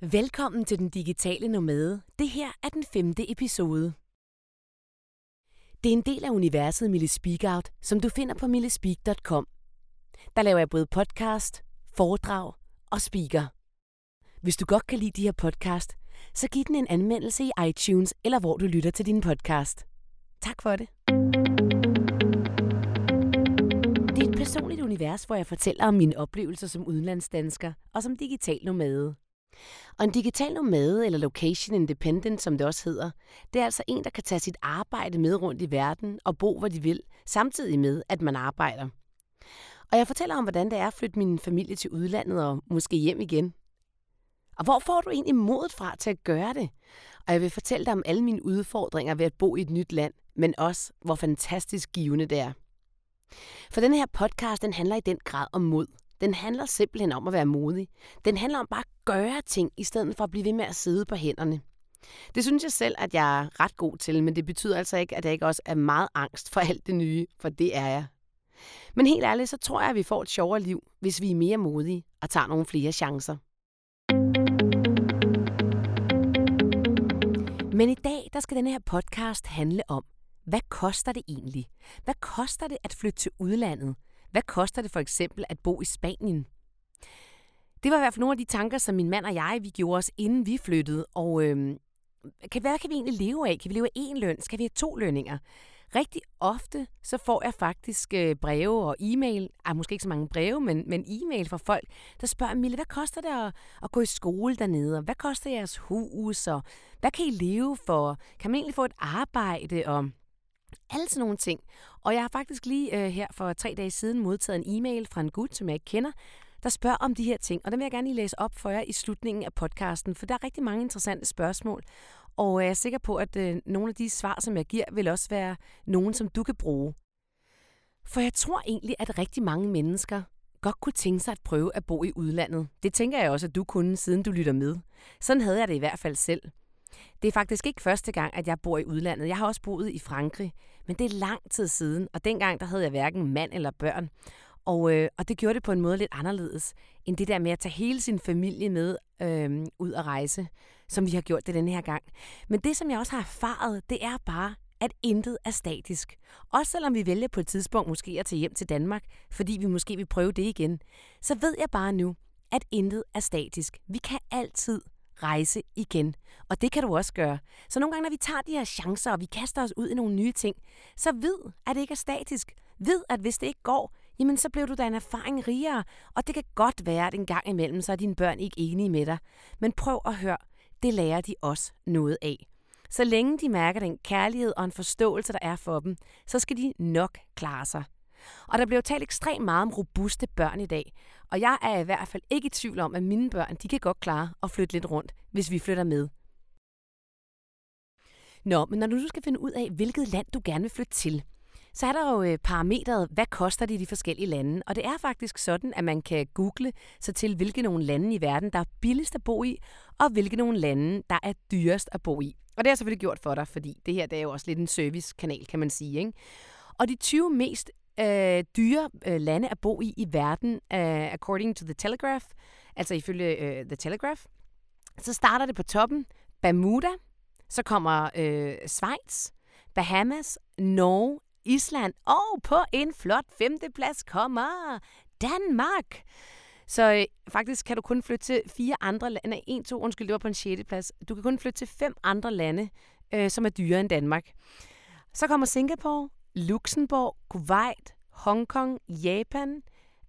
Velkommen til Den Digitale Nomade. Det her er den femte episode. Det er en del af universet Mille Speak Out, som du finder på millespeak.com. Der laver jeg både podcast, foredrag og speaker. Hvis du godt kan lide de her podcast, så giv den en anmeldelse i iTunes eller hvor du lytter til din podcast. Tak for det. Det er et personligt univers, hvor jeg fortæller om mine oplevelser som udenlandsdansker og som digital nomade. Og en digital nomade, eller location independent, som det også hedder, det er altså en, der kan tage sit arbejde med rundt i verden og bo, hvor de vil, samtidig med, at man arbejder. Og jeg fortæller om, hvordan det er at flytte min familie til udlandet og måske hjem igen. Og hvor får du egentlig modet fra til at gøre det? Og jeg vil fortælle dig om alle mine udfordringer ved at bo i et nyt land, men også, hvor fantastisk givende det er. For den her podcast, den handler i den grad om mod – den handler simpelthen om at være modig. Den handler om bare at gøre ting, i stedet for at blive ved med at sidde på hænderne. Det synes jeg selv, at jeg er ret god til, men det betyder altså ikke, at jeg ikke også er meget angst for alt det nye, for det er jeg. Men helt ærligt, så tror jeg, at vi får et sjovere liv, hvis vi er mere modige og tager nogle flere chancer. Men i dag, der skal den her podcast handle om, hvad koster det egentlig? Hvad koster det at flytte til udlandet? Hvad koster det for eksempel at bo i Spanien? Det var i hvert fald nogle af de tanker, som min mand og jeg vi gjorde os, inden vi flyttede. Og øh, kan, hvad kan vi egentlig leve af? Kan vi leve af én løn? Skal vi have to lønninger? Rigtig ofte så får jeg faktisk øh, breve og e-mail, ah, måske ikke så mange breve, men, men e-mail fra folk, der spørger, Mille, hvad koster det at, at gå i skole dernede? Og hvad koster jeres hus? Og hvad kan I leve for? Kan man egentlig få et arbejde? Og alle sådan nogle ting. Og jeg har faktisk lige øh, her for tre dage siden modtaget en e-mail fra en gut, som jeg ikke kender, der spørger om de her ting. Og dem vil jeg gerne lige læse op for jer i slutningen af podcasten, for der er rigtig mange interessante spørgsmål. Og øh, jeg er sikker på, at øh, nogle af de svar, som jeg giver, vil også være nogen, som du kan bruge. For jeg tror egentlig, at rigtig mange mennesker godt kunne tænke sig at prøve at bo i udlandet. Det tænker jeg også, at du kunne, siden du lytter med. Sådan havde jeg det i hvert fald selv. Det er faktisk ikke første gang, at jeg bor i udlandet. Jeg har også boet i Frankrig, men det er lang tid siden, og dengang der havde jeg hverken mand eller børn. Og, øh, og det gjorde det på en måde lidt anderledes, end det der med at tage hele sin familie med øh, ud at rejse, som vi har gjort det denne her gang. Men det, som jeg også har erfaret, det er bare, at intet er statisk. Også selvom vi vælger på et tidspunkt måske at tage hjem til Danmark, fordi vi måske vil prøve det igen, så ved jeg bare nu, at intet er statisk. Vi kan altid rejse igen. Og det kan du også gøre. Så nogle gange, når vi tager de her chancer, og vi kaster os ud i nogle nye ting, så vid, at det ikke er statisk. Vid, at hvis det ikke går, jamen så bliver du da en erfaring rigere. Og det kan godt være, at en gang imellem, så er dine børn ikke enige med dig. Men prøv at høre, det lærer de også noget af. Så længe de mærker den kærlighed og en forståelse, der er for dem, så skal de nok klare sig. Og der bliver jo talt ekstremt meget om robuste børn i dag. Og jeg er i hvert fald ikke i tvivl om, at mine børn de kan godt klare at flytte lidt rundt, hvis vi flytter med. Nå, men når du nu skal finde ud af, hvilket land du gerne vil flytte til, så er der jo øh, parametret, hvad koster det i de forskellige lande? Og det er faktisk sådan, at man kan google sig til, hvilke nogle lande i verden, der er billigst at bo i, og hvilke nogle lande, der er dyrest at bo i. Og det har jeg selvfølgelig gjort for dig, fordi det her det er jo også lidt en servicekanal, kan man sige. Ikke? Og de 20 mest øh, dyre øh, lande at bo i i verden, øh, according to The Telegraph, altså ifølge øh, The Telegraph. Så starter det på toppen, Bermuda, så kommer øh, Schweiz, Bahamas, Norge, Island, og på en flot femteplads kommer Danmark. Så øh, faktisk kan du kun flytte til fire andre lande. Nej, en, to, undskyld, det var på en sjette plads. Du kan kun flytte til fem andre lande, øh, som er dyrere end Danmark. Så kommer Singapore, Luxembourg, Kuwait, Hongkong, Japan,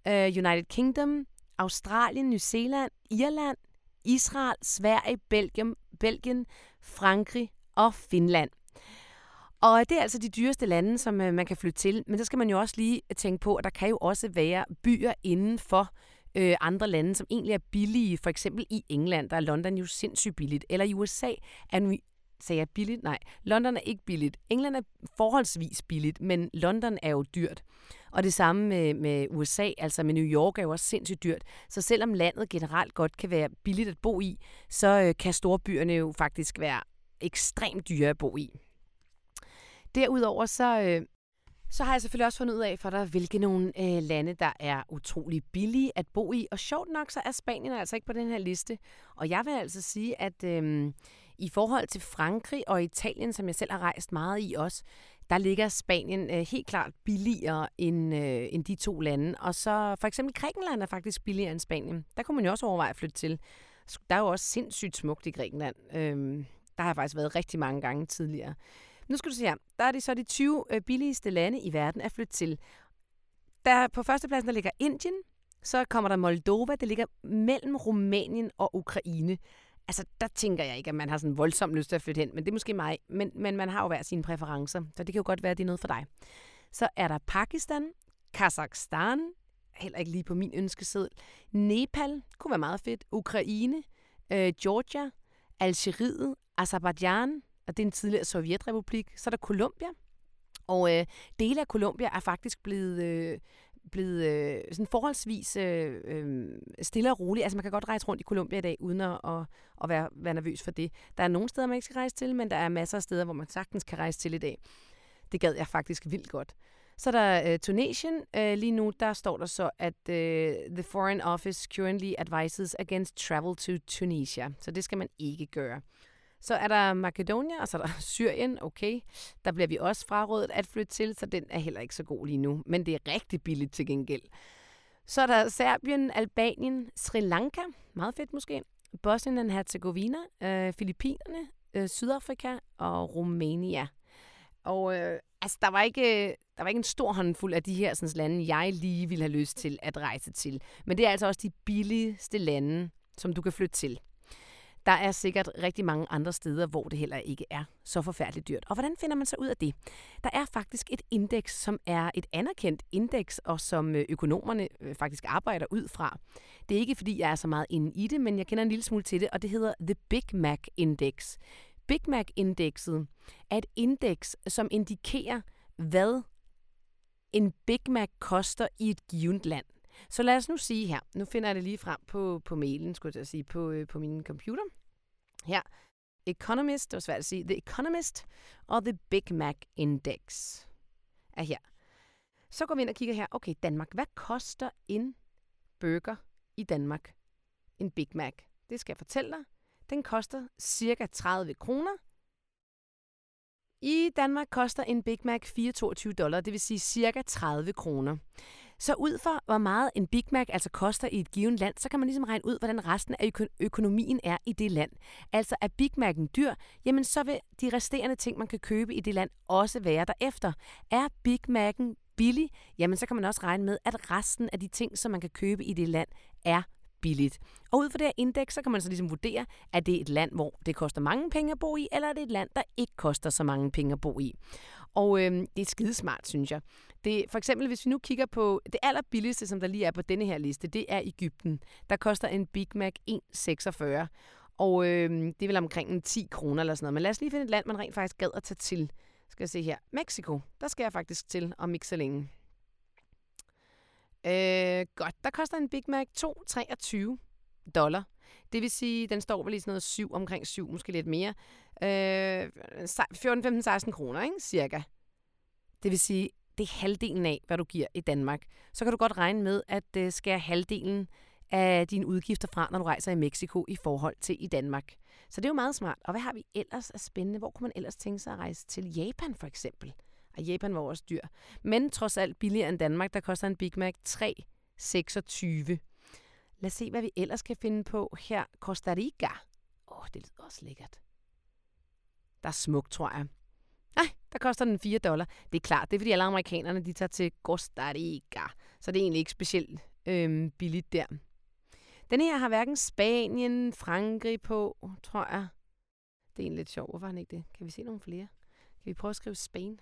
øh, United Kingdom, Australien, New Zealand, Irland, Israel, Sverige, Belgien, Belgien, Frankrig og Finland. Og det er altså de dyreste lande, som øh, man kan flytte til. Men så skal man jo også lige tænke på, at der kan jo også være byer inden for øh, andre lande, som egentlig er billige. For eksempel i England, der er London jo sindssygt billigt. Eller i USA er Sagde jeg billigt? Nej. London er ikke billigt. England er forholdsvis billigt, men London er jo dyrt. Og det samme med, med USA, altså med New York er jo også sindssygt dyrt. Så selvom landet generelt godt kan være billigt at bo i, så øh, kan storbyerne jo faktisk være ekstremt dyre at bo i. Derudover så, øh, Så har jeg selvfølgelig også fundet ud af for dig, hvilke nogle øh, lande, der er utrolig billige at bo i. Og sjovt nok, så er Spanien altså ikke på den her liste. Og jeg vil altså sige, at øh, i forhold til Frankrig og Italien, som jeg selv har rejst meget i også, der ligger Spanien øh, helt klart billigere end, øh, end de to lande. Og så for eksempel Grækenland er faktisk billigere end Spanien. Der kunne man jo også overveje at flytte til. Der er jo også sindssygt smukt i Grækenland. Øh, der har jeg faktisk været rigtig mange gange tidligere. Nu skal du se her. Der er det så de 20 øh, billigste lande i verden at flytte til. Der på førstepladsen der ligger Indien, så kommer der Moldova, det ligger mellem Rumænien og Ukraine. Altså, der tænker jeg ikke, at man har sådan voldsomt lyst til at flytte hen, men det er måske mig. Men, men man har jo hver sine præferencer, så det kan jo godt være, at det er noget for dig. Så er der Pakistan, Kazakhstan, heller ikke lige på min ønskeseddel. Nepal kunne være meget fedt. Ukraine, øh, Georgia, Algeriet, Azerbaijan, og det er en tidligere sovjetrepublik. Så er der Colombia, og øh, dele af Colombia er faktisk blevet, øh, blevet øh, sådan forholdsvis øh, øh, stille og rolig. Altså man kan godt rejse rundt i Colombia i dag, uden at, at, at være, være nervøs for det. Der er nogle steder, man ikke skal rejse til, men der er masser af steder, hvor man sagtens kan rejse til i dag. Det gad jeg faktisk vildt godt. Så er der uh, Tunesien. Øh, lige nu der står der så, at øh, the Foreign Office currently advises against travel to Tunisia. Så det skal man ikke gøre. Så er der Makedonia, og så er der Syrien, okay. Der bliver vi også frarådet at flytte til, så den er heller ikke så god lige nu. Men det er rigtig billigt til gengæld. Så er der Serbien, Albanien, Sri Lanka, meget fedt måske, Bosnien og Herzegovina, øh, Filippinerne, øh, Sydafrika og Rumænia. Og øh, altså, der var, ikke, øh, der var ikke en stor håndfuld af de her sådan, lande, jeg lige ville have lyst til at rejse til. Men det er altså også de billigste lande, som du kan flytte til. Der er sikkert rigtig mange andre steder, hvor det heller ikke er så forfærdeligt dyrt. Og hvordan finder man så ud af det? Der er faktisk et indeks, som er et anerkendt indeks, og som øh, økonomerne øh, faktisk arbejder ud fra. Det er ikke, fordi jeg er så meget inde i det, men jeg kender en lille smule til det, og det hedder The Big Mac Index. Big Mac-indekset er et indeks, som indikerer, hvad en Big Mac koster i et givet land. Så lad os nu sige her, nu finder jeg det lige frem på, på mailen, skulle jeg sige, på, øh, på min computer. Her, Economist, det var svært at sige, The Economist og The Big Mac Index er her. Så går vi ind og kigger her, okay, Danmark, hvad koster en burger i Danmark? En Big Mac. Det skal jeg fortælle dig. Den koster cirka 30 kroner. I Danmark koster en Big Mac 4,22 dollar, det vil sige cirka 30 kroner. Så ud fra, hvor meget en Big Mac altså koster i et givet land, så kan man ligesom regne ud, hvordan resten af øko- økonomien er i det land. Altså er Big Mac'en dyr, jamen så vil de resterende ting, man kan købe i det land, også være derefter. Er Big Mac'en billig, jamen så kan man også regne med, at resten af de ting, som man kan købe i det land, er billigt. Og ud fra det her indeks, så kan man så ligesom vurdere, at det er et land, hvor det koster mange penge at bo i, eller er det et land, der ikke koster så mange penge at bo i. Og øh, det er skidesmart, synes jeg. Det, for eksempel, hvis vi nu kigger på det allerbilligste, som der lige er på denne her liste, det er Ægypten. Der koster en Big Mac 1,46. Og øh, det er vel omkring 10 kroner eller sådan noget. Men lad os lige finde et land, man rent faktisk gad at tage til. Skal jeg se her. Mexico. Der skal jeg faktisk til om ikke så længe. Øh, godt. Der koster en Big Mac 2,23 dollar. Det vil sige, den står vel i sådan noget 7, omkring 7, måske lidt mere. Øh, 14, 15, 16 kroner, ikke? cirka. Det vil sige, det er halvdelen af, hvad du giver i Danmark. Så kan du godt regne med, at øh, det skal halvdelen af dine udgifter fra, når du rejser i Mexico i forhold til i Danmark. Så det er jo meget smart. Og hvad har vi ellers af spændende? Hvor kunne man ellers tænke sig at rejse til? Japan for eksempel. Og Japan var også dyr. Men trods alt billigere end Danmark, der koster en Big Mac 3,26. Lad os se, hvad vi ellers kan finde på her. Costa Rica. Åh, oh, det lyder også lækkert. Der er smukt, tror jeg. Der koster den 4 dollar. Det er klart, det er fordi alle amerikanerne, de tager til Costa Rica. Så det er egentlig ikke specielt øhm, billigt der. Den her har hverken Spanien, Frankrig på, tror jeg. Det er egentlig lidt sjovt. Hvorfor han ikke det? Kan vi se nogle flere? Kan vi prøve at skrive Spain?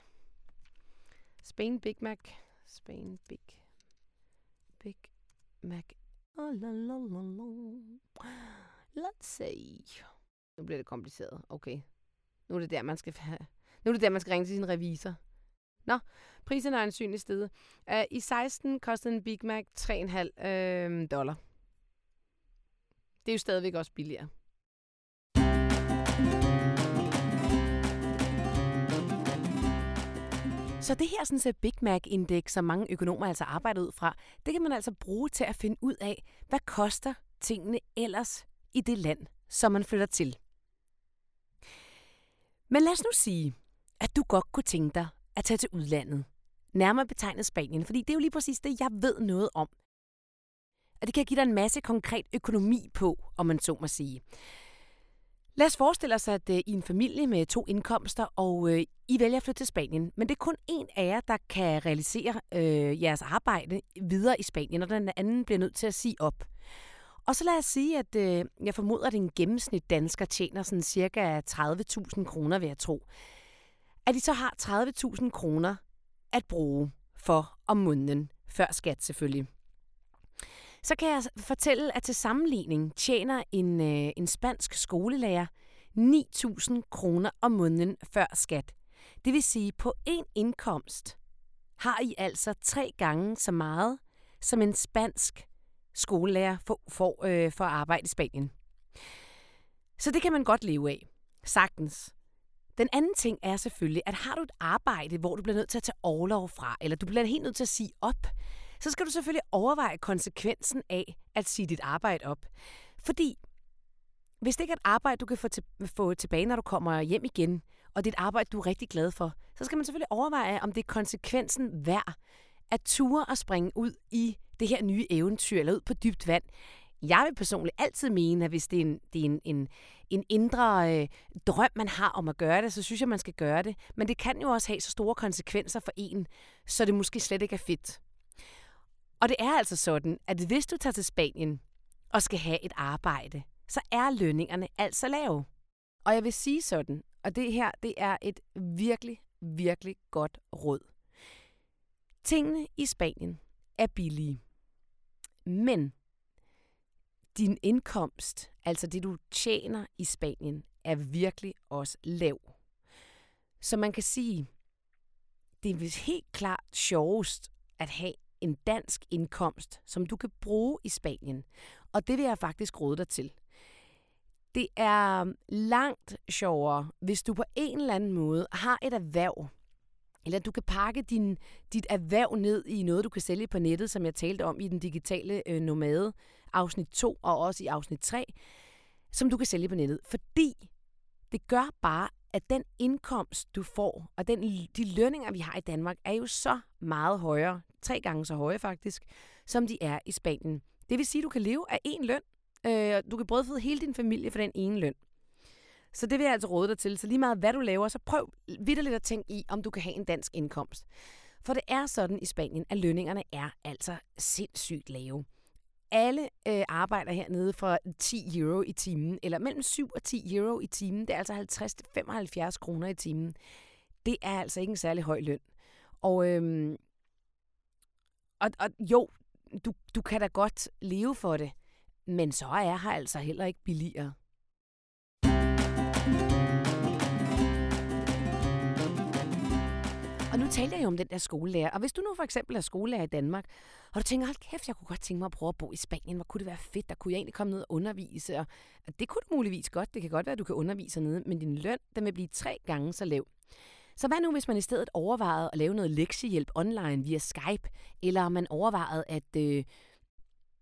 Spain Big Mac. Spain Big Big Mac. Oh, la, la, la, la. Let's see. Nu bliver det kompliceret. Okay. Nu er det der, man skal have. Nu er det der, man skal ringe til sin revisor. Nå, prisen er ansynlig sted. Uh, øh, I 16 kostede en Big Mac 3,5 uh, øh, dollar. Det er jo stadigvæk også billigere. Så det her sådan, så Big Mac-indeks, som mange økonomer altså arbejder ud fra, det kan man altså bruge til at finde ud af, hvad koster tingene ellers i det land, som man flytter til. Men lad os nu sige, at du godt kunne tænke dig at tage til udlandet. Nærmere betegnet Spanien, fordi det er jo lige præcis det, jeg ved noget om. Og det kan give dig en masse konkret økonomi på, om man så må sige. Lad os forestille os, at øh, I er en familie med to indkomster, og øh, I vælger at flytte til Spanien. Men det er kun en af jer, der kan realisere øh, jeres arbejde videre i Spanien, og den anden bliver nødt til at sige op. Og så lad os sige, at øh, jeg formoder, at en gennemsnit dansker tjener sådan cirka 30.000 kroner, vil jeg tro. At de så har 30.000 kroner at bruge for om måneden, før skat selvfølgelig. Så kan jeg fortælle, at til sammenligning tjener en, øh, en spansk skolelærer 9.000 kroner om måneden før skat. Det vil sige, på én indkomst har I altså tre gange så meget, som en spansk skolelærer får, får øh, for at arbejde i Spanien. Så det kan man godt leve af. Sagtens. Den anden ting er selvfølgelig, at har du et arbejde, hvor du bliver nødt til at tage overlov fra, eller du bliver helt nødt til at sige op, så skal du selvfølgelig overveje konsekvensen af at sige dit arbejde op. Fordi hvis det ikke er et arbejde, du kan få, til, få tilbage, når du kommer hjem igen, og det er et arbejde, du er rigtig glad for, så skal man selvfølgelig overveje, om det er konsekvensen værd at ture og springe ud i det her nye eventyr, eller ud på dybt vand. Jeg vil personligt altid mene, at hvis det er en, det er en, en, en indre øh, drøm, man har om at gøre det, så synes jeg, man skal gøre det. Men det kan jo også have så store konsekvenser for en, så det måske slet ikke er fedt. Og det er altså sådan, at hvis du tager til Spanien og skal have et arbejde, så er lønningerne altså lave. Og jeg vil sige sådan, og det her, det er et virkelig, virkelig godt råd. Tingene i Spanien er billige. Men din indkomst, altså det du tjener i Spanien, er virkelig også lav. Så man kan sige, det er helt klart sjovest at have en dansk indkomst, som du kan bruge i Spanien. Og det vil jeg faktisk råde dig til. Det er langt sjovere, hvis du på en eller anden måde har et erhverv, eller du kan pakke din, dit erhverv ned i noget, du kan sælge på nettet, som jeg talte om i den digitale øh, nomade, afsnit 2 og også i afsnit 3, som du kan sælge på nettet. Fordi det gør bare, at den indkomst, du får, og den, de lønninger, vi har i Danmark, er jo så meget højere, tre gange så høje faktisk, som de er i Spanien. Det vil sige, at du kan leve af én løn. Øh, du kan brødføde hele din familie for den ene løn. Så det vil jeg altså råde dig til. Så lige meget hvad du laver, så prøv vidderligt at tænke i, om du kan have en dansk indkomst. For det er sådan i Spanien, at lønningerne er altså sindssygt lave. Alle øh, arbejder hernede for 10 euro i timen, eller mellem 7 og 10 euro i timen. Det er altså 50-75 kroner i timen. Det er altså ikke en særlig høj løn. Og, øhm, og, og jo, du, du kan da godt leve for det, men så er her altså heller ikke billigere. Og nu taler jeg jo om den der skolelærer. Og hvis du nu for eksempel er skolelærer i Danmark, og du tænker, hold kæft, jeg kunne godt tænke mig at prøve at bo i Spanien. Hvor kunne det være fedt? Der kunne jeg egentlig komme ned og undervise. Og det kunne du muligvis godt. Det kan godt være, at du kan undervise nede. Men din løn, den vil blive tre gange så lav. Så hvad nu, hvis man i stedet overvejede at lave noget lektiehjælp online via Skype, eller man overvejede at øh,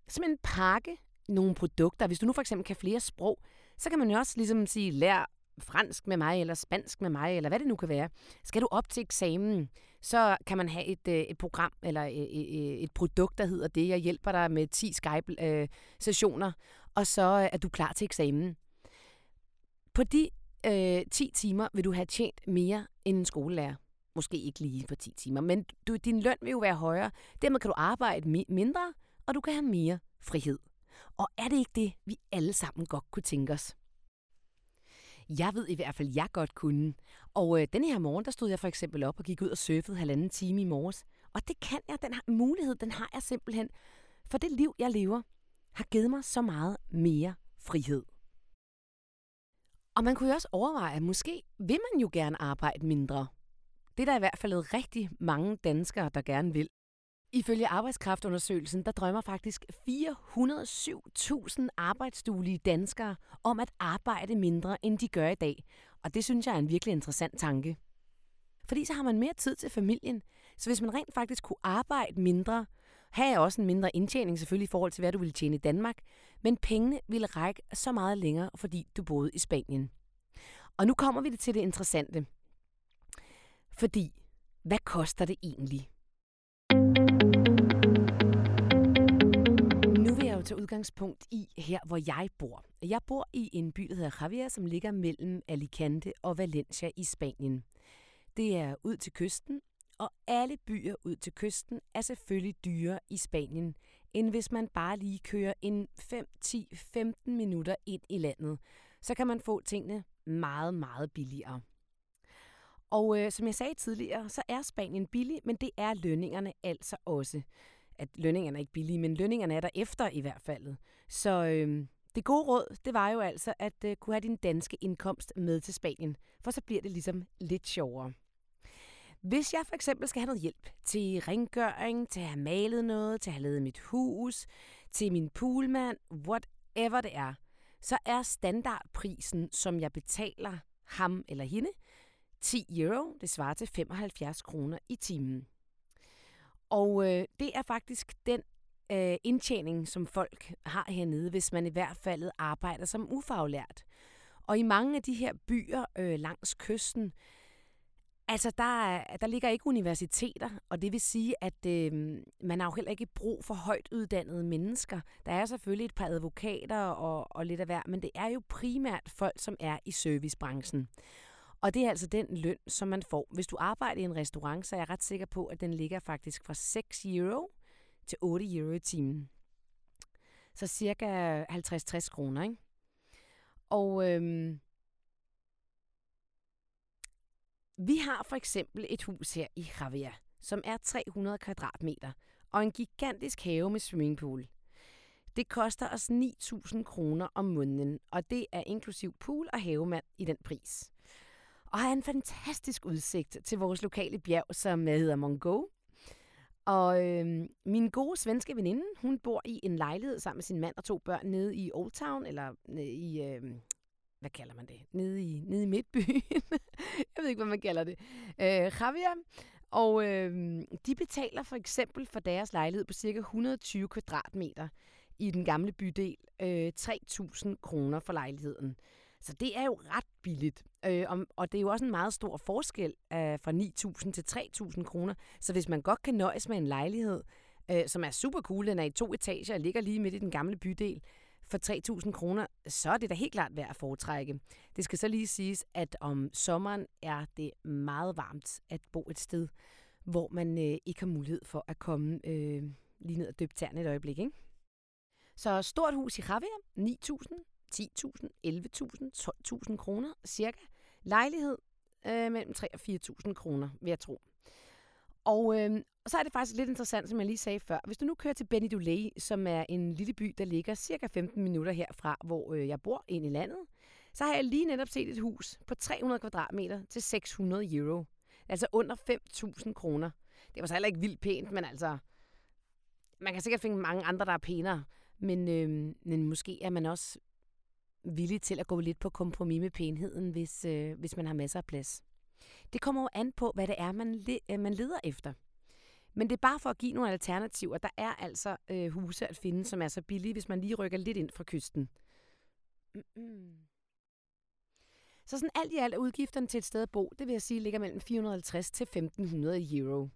simpelthen pakke nogle produkter. Hvis du nu for eksempel kan flere sprog, så kan man jo også ligesom sige, lær fransk med mig, eller spansk med mig, eller hvad det nu kan være. Skal du op til eksamen, så kan man have et, øh, et program, eller et, et produkt, der hedder det. Jeg hjælper dig med 10 Skype-sessioner, og så er du klar til eksamen. På de øh, 10 timer vil du have tjent mere end en skolelærer. Måske ikke lige på 10 timer, men du, din løn vil jo være højere. Dermed kan du arbejde mi- mindre, og du kan have mere frihed. Og er det ikke det, vi alle sammen godt kunne tænke os? Jeg ved i hvert fald, jeg godt kunne. Og øh, denne her morgen, der stod jeg for eksempel op og gik ud og surfede halvanden time i morges. Og det kan jeg, den har, mulighed, den har jeg simpelthen. For det liv, jeg lever, har givet mig så meget mere frihed. Og man kunne jo også overveje, at måske vil man jo gerne arbejde mindre. Det er der i hvert fald rigtig mange danskere, der gerne vil. Ifølge arbejdskraftundersøgelsen, der drømmer faktisk 407.000 arbejdsduelige danskere om at arbejde mindre, end de gør i dag. Og det synes jeg er en virkelig interessant tanke. Fordi så har man mere tid til familien. Så hvis man rent faktisk kunne arbejde mindre, have også en mindre indtjening selvfølgelig i forhold til, hvad du ville tjene i Danmark, men pengene ville række så meget længere, fordi du boede i Spanien. Og nu kommer vi til det interessante. Fordi, hvad koster det egentlig? Tage udgangspunkt i her, hvor jeg bor. Jeg bor i en by, der hedder Javier, som ligger mellem Alicante og Valencia i Spanien. Det er ud til kysten, og alle byer ud til kysten er selvfølgelig dyre i Spanien, end hvis man bare lige kører en 5, 10, 15 minutter ind i landet. Så kan man få tingene meget, meget billigere. Og øh, som jeg sagde tidligere, så er Spanien billig, men det er lønningerne altså også. At lønningerne er ikke billige, men lønningerne er der efter i hvert fald. Så øh, det gode råd, det var jo altså at øh, kunne have din danske indkomst med til Spanien, for så bliver det ligesom lidt sjovere. Hvis jeg for eksempel skal have noget hjælp til rengøring, til at have malet noget, til at have lavet mit hus, til min poolmand, whatever det er, så er standardprisen, som jeg betaler ham eller hende, 10 euro. Det svarer til 75 kroner i timen. Og øh, det er faktisk den øh, indtjening, som folk har hernede, hvis man i hvert fald arbejder som ufaglært. Og i mange af de her byer øh, langs kysten, Altså, der, der ligger ikke universiteter, og det vil sige, at øh, man har jo heller ikke brug for højt uddannede mennesker. Der er selvfølgelig et par advokater og, og lidt af hver, men det er jo primært folk, som er i servicebranchen. Og det er altså den løn, som man får. Hvis du arbejder i en restaurant, så er jeg ret sikker på, at den ligger faktisk fra 6 euro til 8 euro i timen. Så cirka 50-60 kroner, ikke? Og øhm, vi har for eksempel et hus her i Javier, som er 300 kvadratmeter, og en gigantisk have med swimmingpool. Det koster os 9.000 kroner om måneden, og det er inklusiv pool og havemand i den pris. Og har en fantastisk udsigt til vores lokale bjerg, som hedder Mongo. Og øh, min gode svenske veninde, hun bor i en lejlighed sammen med sin mand og to børn nede i Old Town, eller i, øh, hvad kalder man det? Nede i, nede i midtbyen. jeg ved ikke, hvad man kalder det. Øh, Javier. Og øh, de betaler for eksempel for deres lejlighed på cirka 120 kvadratmeter i den gamle bydel øh, 3.000 kroner for lejligheden. Så det er jo ret billigt. Øh, og, og det er jo også en meget stor forskel øh, fra 9.000 til 3.000 kroner. Så hvis man godt kan nøjes med en lejlighed, øh, som er super cool, den er i to etager og ligger lige midt i den gamle bydel, for 3.000 kroner, så er det da helt klart værd at foretrække. Det skal så lige siges, at om sommeren er det meget varmt at bo et sted, hvor man øh, ikke har mulighed for at komme øh, lige ned og døbe tæerne et øjeblik. Ikke? Så stort hus i Javier, 9.000, 10.000, 11.000, 12.000 kroner cirka. Lejlighed øh, mellem 3 og 4.000 kroner, vil jeg tro. Og øh, så er det faktisk lidt interessant, som jeg lige sagde før. Hvis du nu kører til Benidulay, som er en lille by, der ligger cirka 15 minutter herfra, hvor øh, jeg bor ind i landet, så har jeg lige netop set et hus på 300 kvadratmeter til 600 euro. Altså under 5.000 kroner. Det var så heller ikke vildt pænt, men altså... Man kan sikkert finde mange andre, der er pænere. Men, øh, men måske er man også villig til at gå lidt på kompromis med pænheden, hvis, øh, hvis man har masser af plads. Det kommer jo an på, hvad det er, man, le- øh, man leder efter. Men det er bare for at give nogle alternativer. Der er altså øh, huse at finde, som er så billige, hvis man lige rykker lidt ind fra kysten. Mm-mm. Så sådan alt i alt er udgifterne til et sted at bo, det vil jeg sige, ligger mellem 450 til 1500 euro.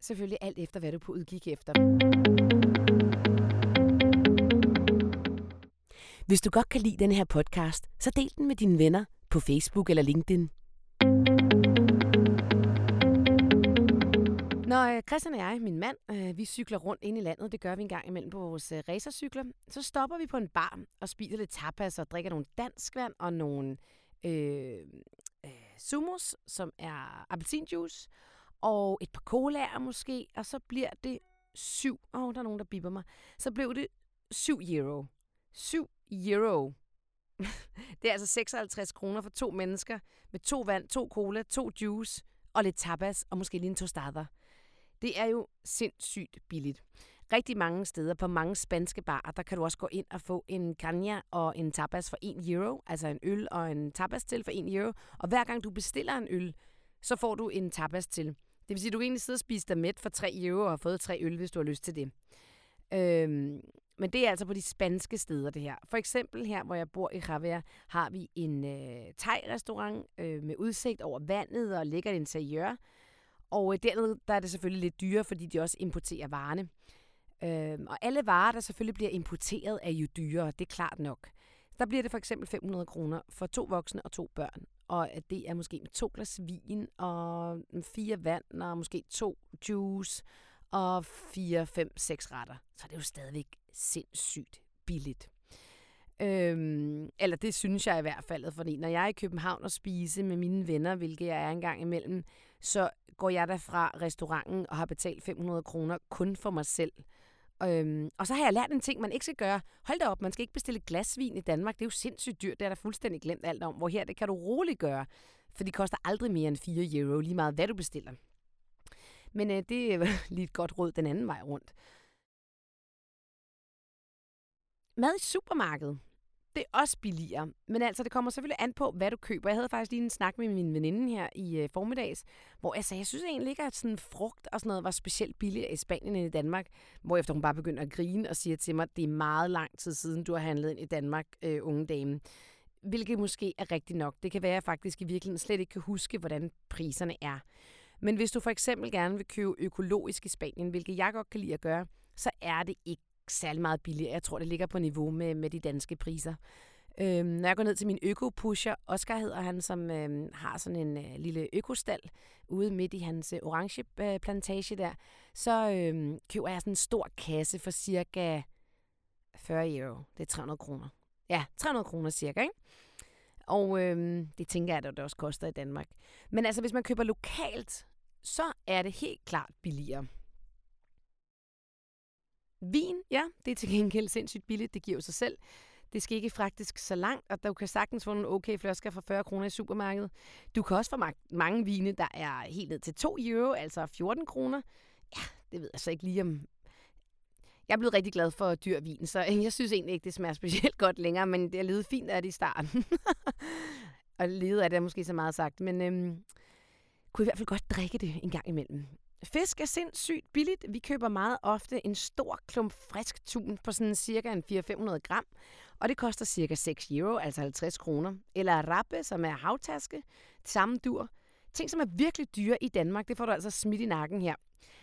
Selvfølgelig alt efter, hvad du på udgik efter. Hvis du godt kan lide den her podcast, så del den med dine venner på Facebook eller LinkedIn. Når øh, Christian og jeg, min mand, øh, vi cykler rundt ind i landet, det gør vi en gang imellem på vores øh, racercykler, så stopper vi på en bar og spiser lidt tapas og drikker nogle danskvand og nogle øh, øh, sumos, som er appelsinjuice, og et par colaer måske, og så bliver det syv, åh, oh, der er nogen, der biber mig, så blev det 7 euro. 7 euro. det er altså 56 kroner for to mennesker med to vand, to cola, to juice og lidt tapas og måske lige en tostada. Det er jo sindssygt billigt. Rigtig mange steder på mange spanske barer, der kan du også gå ind og få en canja og en tapas for 1 euro, altså en øl og en tapas til for 1 euro. Og hver gang du bestiller en øl, så får du en tapas til. Det vil sige, at du kan egentlig sidde og spise dig mæt for 3 euro og har fået tre øl, hvis du har lyst til det. Øhm, men det er altså på de spanske steder, det her. For eksempel her, hvor jeg bor i Javier, har vi en øh, thai-restaurant øh, med udsigt over vandet og lækkert interiør. Og øh, dernede der er det selvfølgelig lidt dyrere, fordi de også importerer varerne. Øh, og alle varer, der selvfølgelig bliver importeret, er jo dyrere, det er klart nok. Der bliver det for eksempel 500 kroner for to voksne og to børn. Og øh, det er måske med to glas vin og mm, fire vand og måske to juice og fire, fem, seks retter. Så det er jo stadigvæk sindssygt billigt. Øhm, eller det synes jeg i hvert fald, fordi når jeg er i København og spise med mine venner, hvilket jeg er en gang imellem, så går jeg der fra restauranten og har betalt 500 kroner kun for mig selv. Øhm, og så har jeg lært en ting, man ikke skal gøre. Hold da op, man skal ikke bestille glasvin i Danmark. Det er jo sindssygt dyrt. Det er der fuldstændig glemt alt om. Hvor her, det kan du roligt gøre. For det koster aldrig mere end 4 euro, lige meget hvad du bestiller. Men øh, det er lige et godt råd den anden vej rundt. Mad i supermarkedet det er også billigere. Men altså, det kommer selvfølgelig an på, hvad du køber. Jeg havde faktisk lige en snak med min veninde her i øh, formiddags, hvor jeg sagde, jeg synes egentlig ikke, at sådan frugt og sådan noget var specielt billigere i Spanien end i Danmark. Hvor efter hun bare begyndte at grine og siger til mig, at det er meget lang tid siden, du har handlet ind i Danmark, øh, unge dame. Hvilket måske er rigtigt nok. Det kan være, at jeg faktisk i virkeligheden slet ikke kan huske, hvordan priserne er. Men hvis du for eksempel gerne vil købe økologisk i Spanien, hvilket jeg godt kan lide at gøre, så er det ikke særlig meget billigere. Jeg tror, det ligger på niveau med, med de danske priser. Øhm, når jeg går ned til min øko-pusher, Oscar hedder han, som øhm, har sådan en øh, lille økostal ude midt i hans øh, orange øh, plantage der, så øhm, køber jeg sådan en stor kasse for cirka 40 euro. Det er 300 kroner. Ja, 300 kroner cirka, ikke? Og øhm, det tænker jeg, at det også koster i Danmark. Men altså, hvis man køber lokalt, så er det helt klart billigere. Vin, ja, det er til gengæld sindssygt billigt. Det giver jo sig selv. Det skal ikke faktisk så langt, og du kan sagtens få nogle okay flasker for 40 kroner i supermarkedet. Du kan også få mange vine, der er helt ned til 2 euro, altså 14 kroner. Ja, det ved jeg så ikke lige om... Jeg er blevet rigtig glad for dyr vin, så jeg synes egentlig ikke, det smager specielt godt længere, men det er levet fint af det i starten. og levet af det er måske så meget sagt, men øhm, kunne i hvert fald godt drikke det en gang imellem. Fisk er sindssygt billigt. Vi køber meget ofte en stor klump frisk tun på sådan cirka en 400-500 gram, og det koster cirka 6 euro, altså 50 kroner. Eller rappe, som er havtaske, samme dur. Ting, som er virkelig dyre i Danmark, det får du altså smidt i nakken her.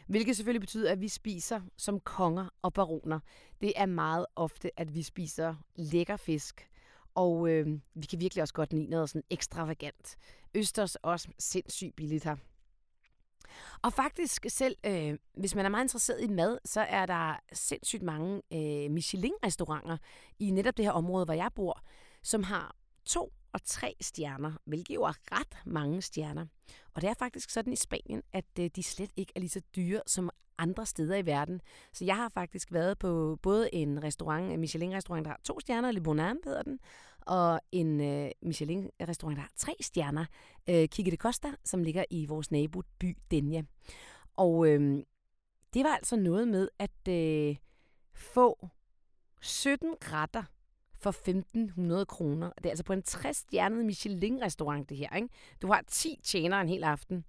Hvilket selvfølgelig betyder, at vi spiser som konger og baroner. Det er meget ofte, at vi spiser lækker fisk. Og øh, vi kan virkelig også godt lide noget sådan ekstravagant. Østers også sindssygt billigt her. Og faktisk selv, øh, hvis man er meget interesseret i mad, så er der sindssygt mange øh, Michelin-restauranter i netop det her område, hvor jeg bor, som har to og tre stjerner, hvilket jo er ret mange stjerner. Og det er faktisk sådan i Spanien, at øh, de slet ikke er lige så dyre som andre steder i verden. Så jeg har faktisk været på både en restaurant, en Michelin-restaurant, der har to stjerner, Le Bonan hedder den, og en øh, Michelin-restaurant, der har tre stjerner, øh, Kike de Costa, som ligger i vores naboby Denja. Og øh, det var altså noget med at øh, få 17 retter for 1.500 kroner. Det er altså på en 60-stjernet Michelin-restaurant, det her. Ikke? Du har 10 tjenere en hel aften.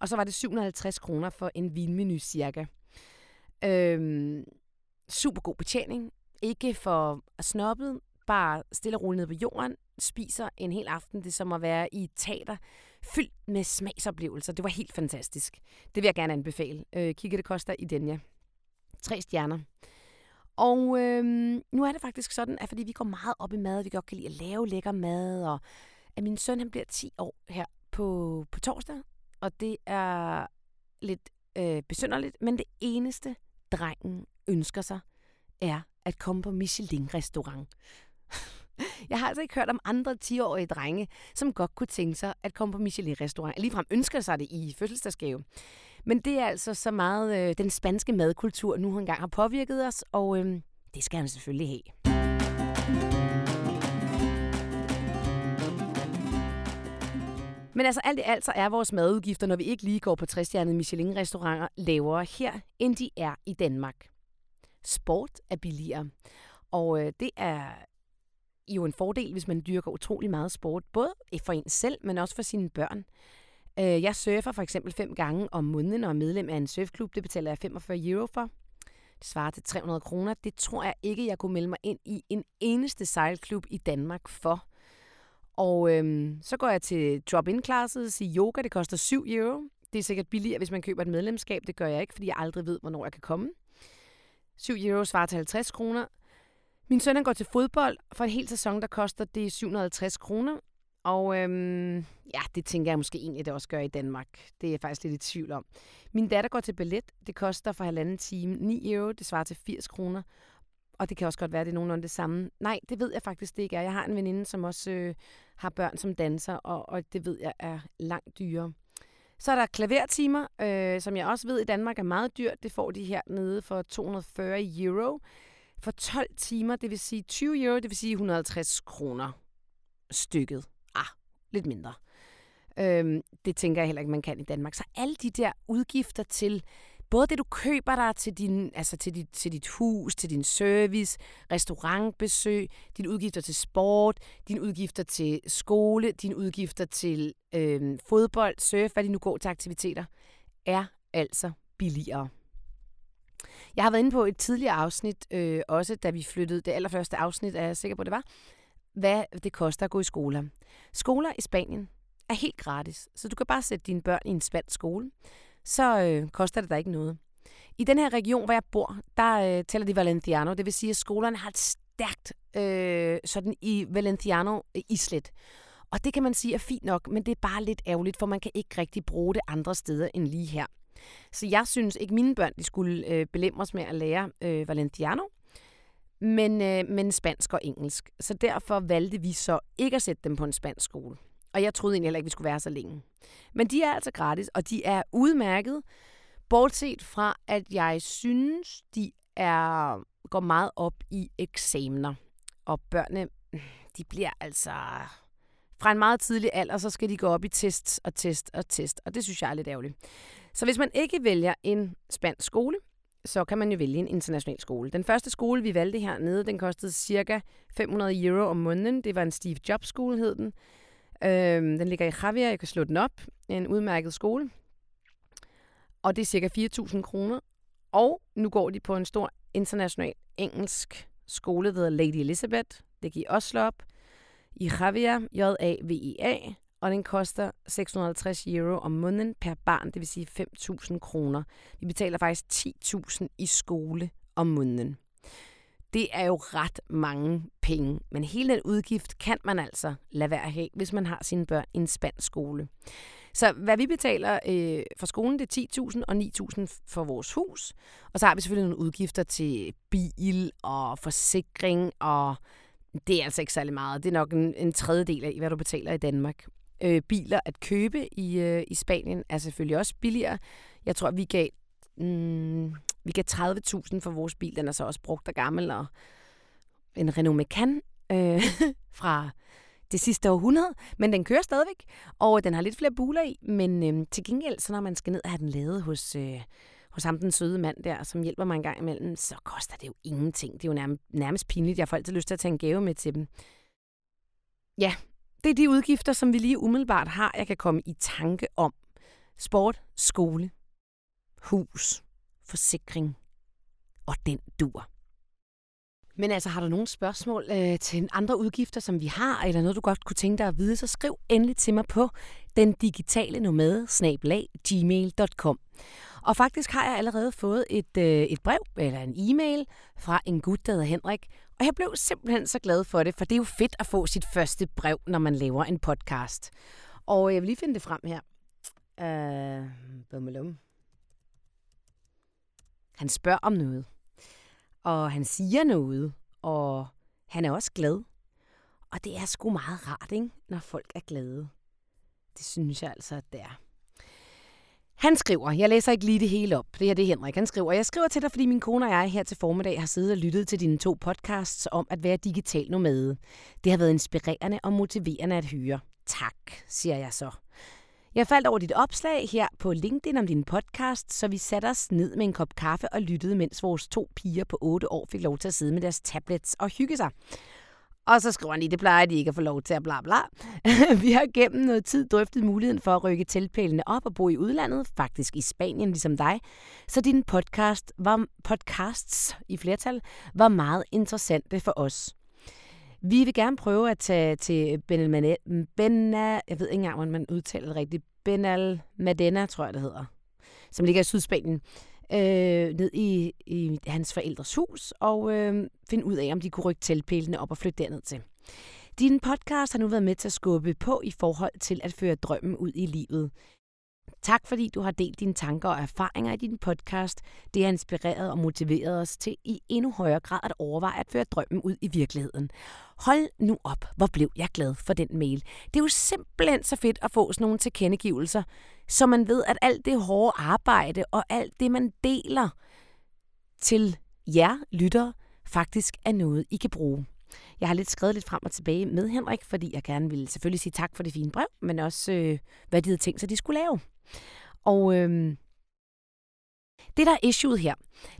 Og så var det 750 kroner for en vinmenu cirka. Øhm, super god betjening. Ikke for snobbet, bare stille og roligt ned på jorden, spiser en hel aften. Det er som at være i et teater fyldt med smagsoplevelser. Det var helt fantastisk. Det vil jeg gerne anbefale. Øh, Kigge det koster i Denja. Tre stjerner. Og øh, nu er det faktisk sådan, at fordi vi går meget op i mad, vi godt kan lide at lave lækker mad, og at min søn han bliver 10 år her på, på torsdag, og det er lidt øh, besynderligt, men det eneste drengen ønsker sig, er at komme på Michelin-restaurant. Jeg har altså ikke hørt om andre 10-årige drenge, som godt kunne tænke sig at komme på Michelin-restaurant. Ligefrem ønsker sig det i fødselsdagsgave. Men det er altså så meget øh, den spanske madkultur nu engang har påvirket os, og øh, det skal han selvfølgelig have. Men altså alt i alt så er vores madudgifter, når vi ikke lige går på 60 Michelin-restauranter, lavere her, end de er i Danmark. Sport er billigere. Og øh, det er jo en fordel, hvis man dyrker utrolig meget sport, både for en selv, men også for sine børn. Øh, jeg surfer for eksempel fem gange om måneden og er medlem af en surfklub. Det betaler jeg 45 euro for. Det svarer til 300 kroner. Det tror jeg ikke, jeg kunne melde mig ind i en eneste sejlklub i Danmark for. Og øhm, så går jeg til drop-in classes i yoga. Det koster 7 euro. Det er sikkert billigere, hvis man køber et medlemskab. Det gør jeg ikke, fordi jeg aldrig ved, hvornår jeg kan komme. 7 euro svarer til 50 kroner. Min søn går til fodbold. For en hel sæson, der koster det 750 kroner. Og øhm, ja, det tænker jeg måske egentlig, det også gør i Danmark. Det er jeg faktisk lidt i tvivl om. Min datter går til ballet. Det koster for halvanden time 9 euro. Det svarer til 80 kroner. Og det kan også godt være, det er nogenlunde det samme. Nej, det ved jeg faktisk det ikke er. Jeg har en veninde, som også øh, har børn som danser, og, og det ved jeg er langt dyrere. Så er der klavertimer, øh, som jeg også ved i Danmark er meget dyrt. Det får de her nede for 240 euro. For 12 timer, det vil sige 20 euro, det vil sige 150 kroner stykket. Ah, lidt mindre. Øhm, det tænker jeg heller ikke, man kan i Danmark. Så alle de der udgifter til både det, du køber dig til, din, altså til, dit, til dit hus, til din service, restaurantbesøg, dine udgifter til sport, dine udgifter til skole, dine udgifter til øhm, fodbold, surf, hvad de nu går til aktiviteter, er altså billigere. Jeg har været inde på et tidligere afsnit, øh, også da vi flyttede, det allerførste afsnit er jeg sikker på, det var, hvad det koster at gå i skoler. Skoler i Spanien er helt gratis, så du kan bare sætte dine børn i en spansk skole så øh, koster det dig ikke noget. I den her region, hvor jeg bor, der øh, tæller de Valenciano. Det vil sige, at skolerne har et stærkt øh, sådan i Valenciano-islet. Øh, Og det kan man sige er fint nok, men det er bare lidt ærgerligt, for man kan ikke rigtig bruge det andre steder end lige her. Så jeg synes ikke, mine børn de skulle øh, belemres med at lære øh, Valenciano, men, øh, men spansk og engelsk. Så derfor valgte vi så ikke at sætte dem på en spansk skole. Og jeg troede egentlig heller ikke, vi skulle være så længe. Men de er altså gratis, og de er udmærket, bortset fra, at jeg synes, de er går meget op i eksamener. Og børnene, de bliver altså... Fra en meget tidlig alder, så skal de gå op i test og test og test, og det synes jeg er lidt ærgerligt. Så hvis man ikke vælger en spansk skole, så kan man jo vælge en international skole. Den første skole, vi valgte hernede, den kostede cirka 500 euro om måneden. Det var en Steve Jobs skole, hed den. Øhm, den ligger i Javier, jeg kan slå den op. En udmærket skole. Og det er cirka 4.000 kroner. Og nu går de på en stor international engelsk skole, der hedder Lady Elizabeth. Det giver også slå op. I Javier, J-A-V-I-A. Og den koster 650 euro om måneden per barn, det vil sige 5.000 kroner. Vi betaler faktisk 10.000 i skole om måneden. Det er jo ret mange penge, men hele den udgift kan man altså lade være at have, hvis man har sine børn i en spansk skole. Så hvad vi betaler øh, for skolen, det er 10.000 og 9.000 for vores hus. Og så har vi selvfølgelig nogle udgifter til bil og forsikring, og det er altså ikke særlig meget. Det er nok en, en tredjedel af, hvad du betaler i Danmark. Øh, biler at købe i, øh, i Spanien er selvfølgelig også billigere. Jeg tror, vi gav mm, vi gav 30.000 for vores bil. Den er så også brugt og gammel. Og en Renault Megane øh, fra det sidste århundrede, men den kører stadigvæk, og den har lidt flere buler i, men øh, til gengæld, så når man skal ned og have den lavet hos, øh, hos ham, den søde mand der, som hjælper mig en gang imellem, så koster det jo ingenting. Det er jo nærmest, nærmest pinligt. Jeg får altid lyst til at tage en gave med til dem. Ja, det er de udgifter, som vi lige umiddelbart har, jeg kan komme i tanke om. Sport, skole, hus, forsikring og den dur. Men altså, har du nogle spørgsmål øh, til andre udgifter, som vi har, eller noget, du godt kunne tænke dig at vide, så skriv endelig til mig på den digitale nomade gmail.com. Og faktisk har jeg allerede fået et, øh, et brev eller en e-mail fra en gut, der hedder Henrik. Og jeg blev simpelthen så glad for det, for det er jo fedt at få sit første brev, når man laver en podcast. Og øh, jeg vil lige finde det frem her. Øh, han spørger om noget. Og han siger noget. Og han er også glad. Og det er sgu meget rart, ikke? når folk er glade. Det synes jeg altså, at det er. Han skriver, jeg læser ikke lige det hele op, det her det er Henrik, han skriver, jeg skriver til dig, fordi min kone og jeg her til formiddag har siddet og lyttet til dine to podcasts om at være digital nomade. Det har været inspirerende og motiverende at høre. Tak, siger jeg så. Jeg faldt over dit opslag her på LinkedIn om din podcast, så vi satte os ned med en kop kaffe og lyttede, mens vores to piger på 8 år fik lov til at sidde med deres tablets og hygge sig. Og så skriver han lige, det plejer de ikke at få lov til at bla bla. vi har gennem noget tid drøftet muligheden for at rykke teltpælene op og bo i udlandet, faktisk i Spanien ligesom dig. Så din podcast var, podcasts i flertal var meget interessante for os. Vi vil gerne prøve at tage til Benal Bena, jeg ved ikke engang, hvordan man udtaler det rigtigt, Benal Madena, tror jeg det hedder, som ligger i Sydspanien, øh, ned i, i hans forældres hus og øh, finde ud af, om de kunne rykke teltpælene op og flytte derned til. Din podcast har nu været med til at skubbe på i forhold til at føre drømmen ud i livet. Tak fordi du har delt dine tanker og erfaringer i din podcast. Det har inspireret og motiveret os til i endnu højere grad at overveje at føre drømmen ud i virkeligheden. Hold nu op, hvor blev jeg glad for den mail. Det er jo simpelthen så fedt at få sådan nogle tilkendegivelser, så man ved, at alt det hårde arbejde og alt det, man deler til jer lytter, faktisk er noget, I kan bruge. Jeg har lidt skrevet lidt frem og tilbage med Henrik, fordi jeg gerne ville selvfølgelig sige tak for det fine brev, men også øh, hvad de havde tænkt sig, de skulle lave. Og øh, det, der er issueet her,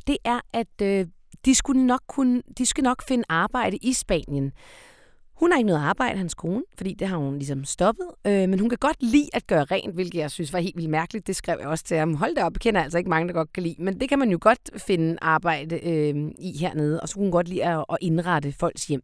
det er, at øh, de, skulle nok kunne, de skal nok finde arbejde i Spanien. Hun har ikke noget arbejde, hans kone, fordi det har hun ligesom stoppet. Øh, men hun kan godt lide at gøre rent, hvilket jeg synes var helt vildt mærkeligt. Det skrev jeg også til ham. Hold da op, jeg kender altså ikke mange, der godt kan lide. Men det kan man jo godt finde arbejde øh, i hernede. Og så kunne hun godt lide at, at indrette folks hjem.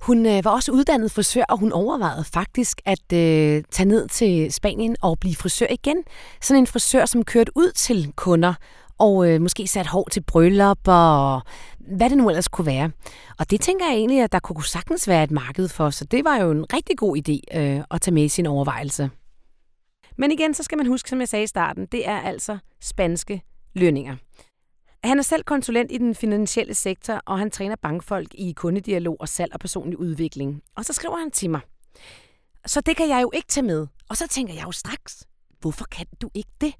Hun øh, var også uddannet frisør, og hun overvejede faktisk at øh, tage ned til Spanien og blive frisør igen. Sådan en frisør, som kørte ud til kunder og øh, måske sat hår til bryllup og hvad det nu ellers kunne være. Og det tænker jeg egentlig, at der kunne sagtens være et marked for, så det var jo en rigtig god idé øh, at tage med i sin overvejelse. Men igen, så skal man huske, som jeg sagde i starten, det er altså spanske lønninger. Han er selv konsulent i den finansielle sektor, og han træner bankfolk i kundedialog og salg og personlig udvikling. Og så skriver han til mig, så det kan jeg jo ikke tage med. Og så tænker jeg jo straks, hvorfor kan du ikke det?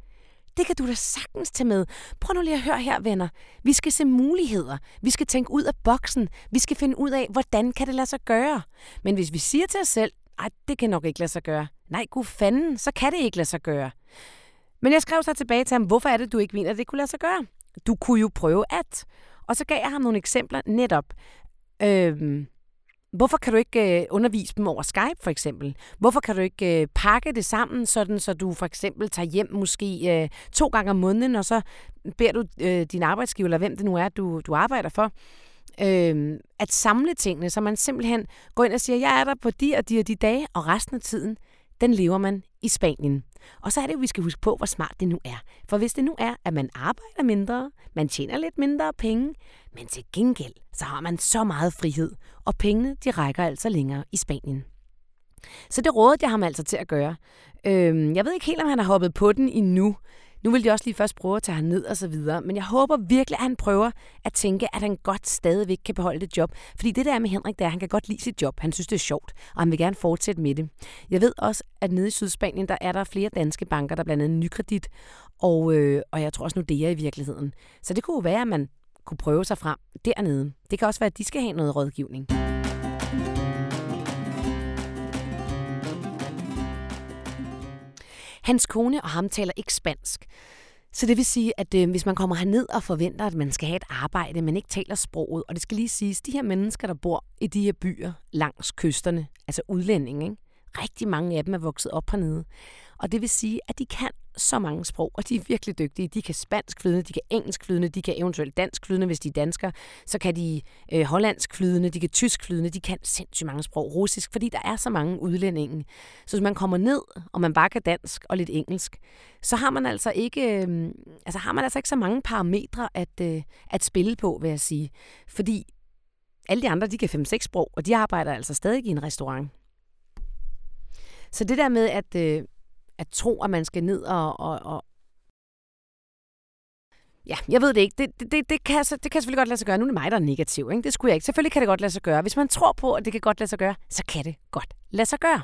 Det kan du da sagtens tage med. Prøv nu lige at høre her, venner. Vi skal se muligheder. Vi skal tænke ud af boksen. Vi skal finde ud af, hvordan kan det lade sig gøre. Men hvis vi siger til os selv, at det kan nok ikke lade sig gøre. Nej, gud fanden, så kan det ikke lade sig gøre. Men jeg skrev så tilbage til ham, hvorfor er det, du ikke mener, at det kunne lade sig gøre? Du kunne jo prøve at. Og så gav jeg ham nogle eksempler netop. Øhm, Hvorfor kan du ikke øh, undervise dem over Skype for eksempel? Hvorfor kan du ikke øh, pakke det sammen, sådan så du for eksempel tager hjem måske øh, to gange om måneden, og så beder du øh, din arbejdsgiver, eller hvem det nu er, du, du arbejder for, øh, at samle tingene, så man simpelthen går ind og siger, jeg er der på de og de og de dage, og resten af tiden, den lever man i Spanien. Og så er det jo, vi skal huske på, hvor smart det nu er. For hvis det nu er, at man arbejder mindre, man tjener lidt mindre penge, men til gengæld, så har man så meget frihed, og pengene, de rækker altså længere i Spanien. Så det rådede jeg ham altså til at gøre. Øhm, jeg ved ikke helt, om han har hoppet på den endnu, nu vil de også lige først prøve at tage ham ned og så videre, men jeg håber virkelig, at han prøver at tænke, at han godt stadigvæk kan beholde det job. Fordi det der med Henrik, det er, at han kan godt lide sit job. Han synes, det er sjovt, og han vil gerne fortsætte med det. Jeg ved også, at nede i Sydspanien, der er der flere danske banker, der blandt andet Nykredit, og, øh, og jeg tror også Nordea i virkeligheden. Så det kunne jo være, at man kunne prøve sig frem dernede. Det kan også være, at de skal have noget rådgivning. Hans kone og ham taler ikke spansk. Så det vil sige, at øh, hvis man kommer herned og forventer, at man skal have et arbejde, men ikke taler sproget, og det skal lige siges, de her mennesker, der bor i de her byer langs kysterne, altså udlændinge, ikke? rigtig mange af dem er vokset op hernede. Og det vil sige, at de kan så mange sprog, og de er virkelig dygtige. De kan spansk flydende, de kan engelsk flydende, de kan eventuelt dansk flydende, hvis de er danskere. Så kan de øh, hollandsk flydende, de kan tysk flydende, de kan sindssygt mange sprog. Russisk, fordi der er så mange udlændinge. Så hvis man kommer ned, og man bare kan dansk og lidt engelsk, så har man altså ikke, øh, altså har man altså ikke så mange parametre at, øh, at spille på, vil jeg sige. Fordi alle de andre, de kan 5-6 sprog, og de arbejder altså stadig i en restaurant. Så det der med at, øh, at tro, at man skal ned og, og, og Ja, jeg ved det ikke. Det, det, det, det, kan, det kan selvfølgelig godt lade sig gøre. Nu er det mig, der er negativ. Ikke? Det skulle jeg ikke. Selvfølgelig kan det godt lade sig gøre. Hvis man tror på, at det kan godt lade sig gøre, så kan det godt lade sig gøre.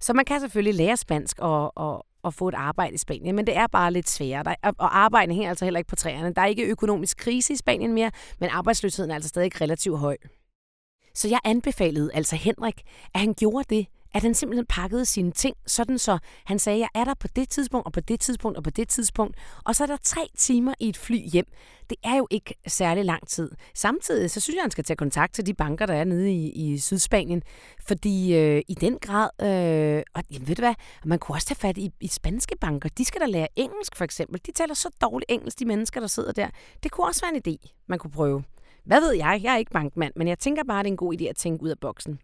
Så man kan selvfølgelig lære spansk og, og, og få et arbejde i Spanien, men det er bare lidt sværere. Der, og arbejdet hænger altså heller ikke på træerne. Der er ikke økonomisk krise i Spanien mere, men arbejdsløsheden er altså stadig relativt høj. Så jeg anbefalede altså Henrik, at han gjorde det, at han simpelthen pakkede sine ting, sådan så han sagde, jeg er der på det tidspunkt, og på det tidspunkt, og på det tidspunkt. Og så er der tre timer i et fly hjem. Det er jo ikke særlig lang tid. Samtidig så synes jeg, han skal tage kontakt til de banker, der er nede i, i Sydspanien. Fordi øh, i den grad, øh, og jamen, ved du hvad, man kunne også tage fat i, i spanske banker. De skal da lære engelsk for eksempel. De taler så dårligt engelsk, de mennesker, der sidder der. Det kunne også være en idé, man kunne prøve. Hvad ved jeg? Jeg er ikke bankmand, men jeg tænker bare, at det er en god idé at tænke ud af boksen.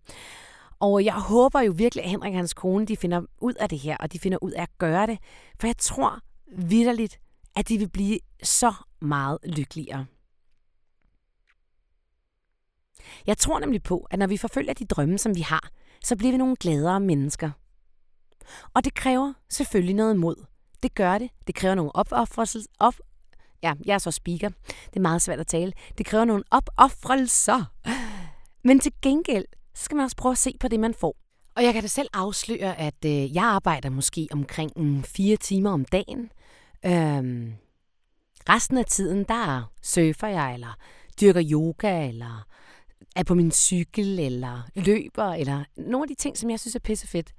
Og jeg håber jo virkelig, at Henrik og hans kone, de finder ud af det her, og de finder ud af at gøre det. For jeg tror vidderligt, at de vil blive så meget lykkeligere. Jeg tror nemlig på, at når vi forfølger de drømme, som vi har, så bliver vi nogle gladere mennesker. Og det kræver selvfølgelig noget mod. Det gør det. Det kræver nogle opoffrelser. Op, ja, jeg er så speaker. Det er meget svært at tale. Det kræver nogle opoffrelser. Men til gengæld, så skal man også prøve at se på det, man får. Og jeg kan da selv afsløre, at øh, jeg arbejder måske omkring um, fire timer om dagen. Øhm, resten af tiden, der surfer jeg, eller dyrker yoga, eller er på min cykel, eller løber, eller nogle af de ting, som jeg synes er pissefedt.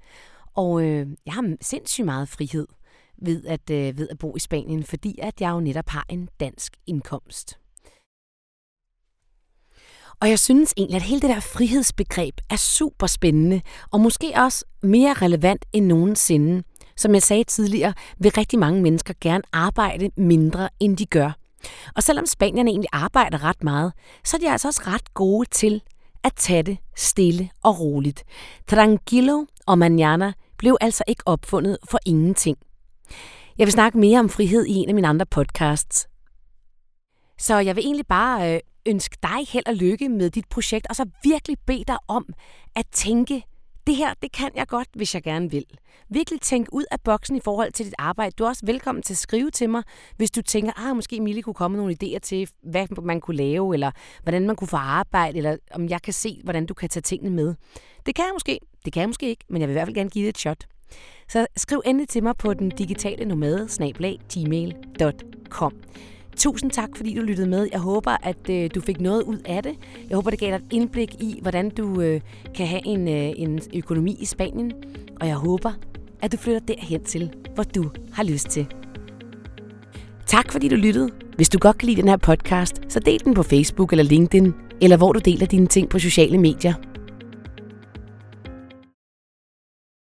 Og øh, jeg har sindssygt meget frihed ved at, øh, ved at bo i Spanien, fordi at jeg jo netop har en dansk indkomst. Og jeg synes egentlig, at hele det der frihedsbegreb er super spændende, og måske også mere relevant end nogensinde. Som jeg sagde tidligere, vil rigtig mange mennesker gerne arbejde mindre, end de gør. Og selvom spanierne egentlig arbejder ret meget, så er de altså også ret gode til at tage det stille og roligt. Tranquilo og mañana blev altså ikke opfundet for ingenting. Jeg vil snakke mere om frihed i en af mine andre podcasts. Så jeg vil egentlig bare øh, ønske dig held og lykke med dit projekt, og så virkelig bede dig om at tænke, det her, det kan jeg godt, hvis jeg gerne vil. Virkelig tænk ud af boksen i forhold til dit arbejde. Du er også velkommen til at skrive til mig, hvis du tænker, ah, måske Mille kunne komme nogle idéer til, hvad man kunne lave, eller hvordan man kunne få arbejde, eller om jeg kan se, hvordan du kan tage tingene med. Det kan jeg måske, det kan jeg måske ikke, men jeg vil i hvert fald gerne give det et shot. Så skriv endelig til mig på den digitale nomade, gmail.com. Tusind tak, fordi du lyttede med. Jeg håber, at øh, du fik noget ud af det. Jeg håber, det gav dig et indblik i, hvordan du øh, kan have en, øh, en økonomi i Spanien. Og jeg håber, at du flytter derhen til, hvor du har lyst til. Tak fordi du lyttede. Hvis du godt kan lide den her podcast, så del den på Facebook eller LinkedIn, eller hvor du deler dine ting på sociale medier.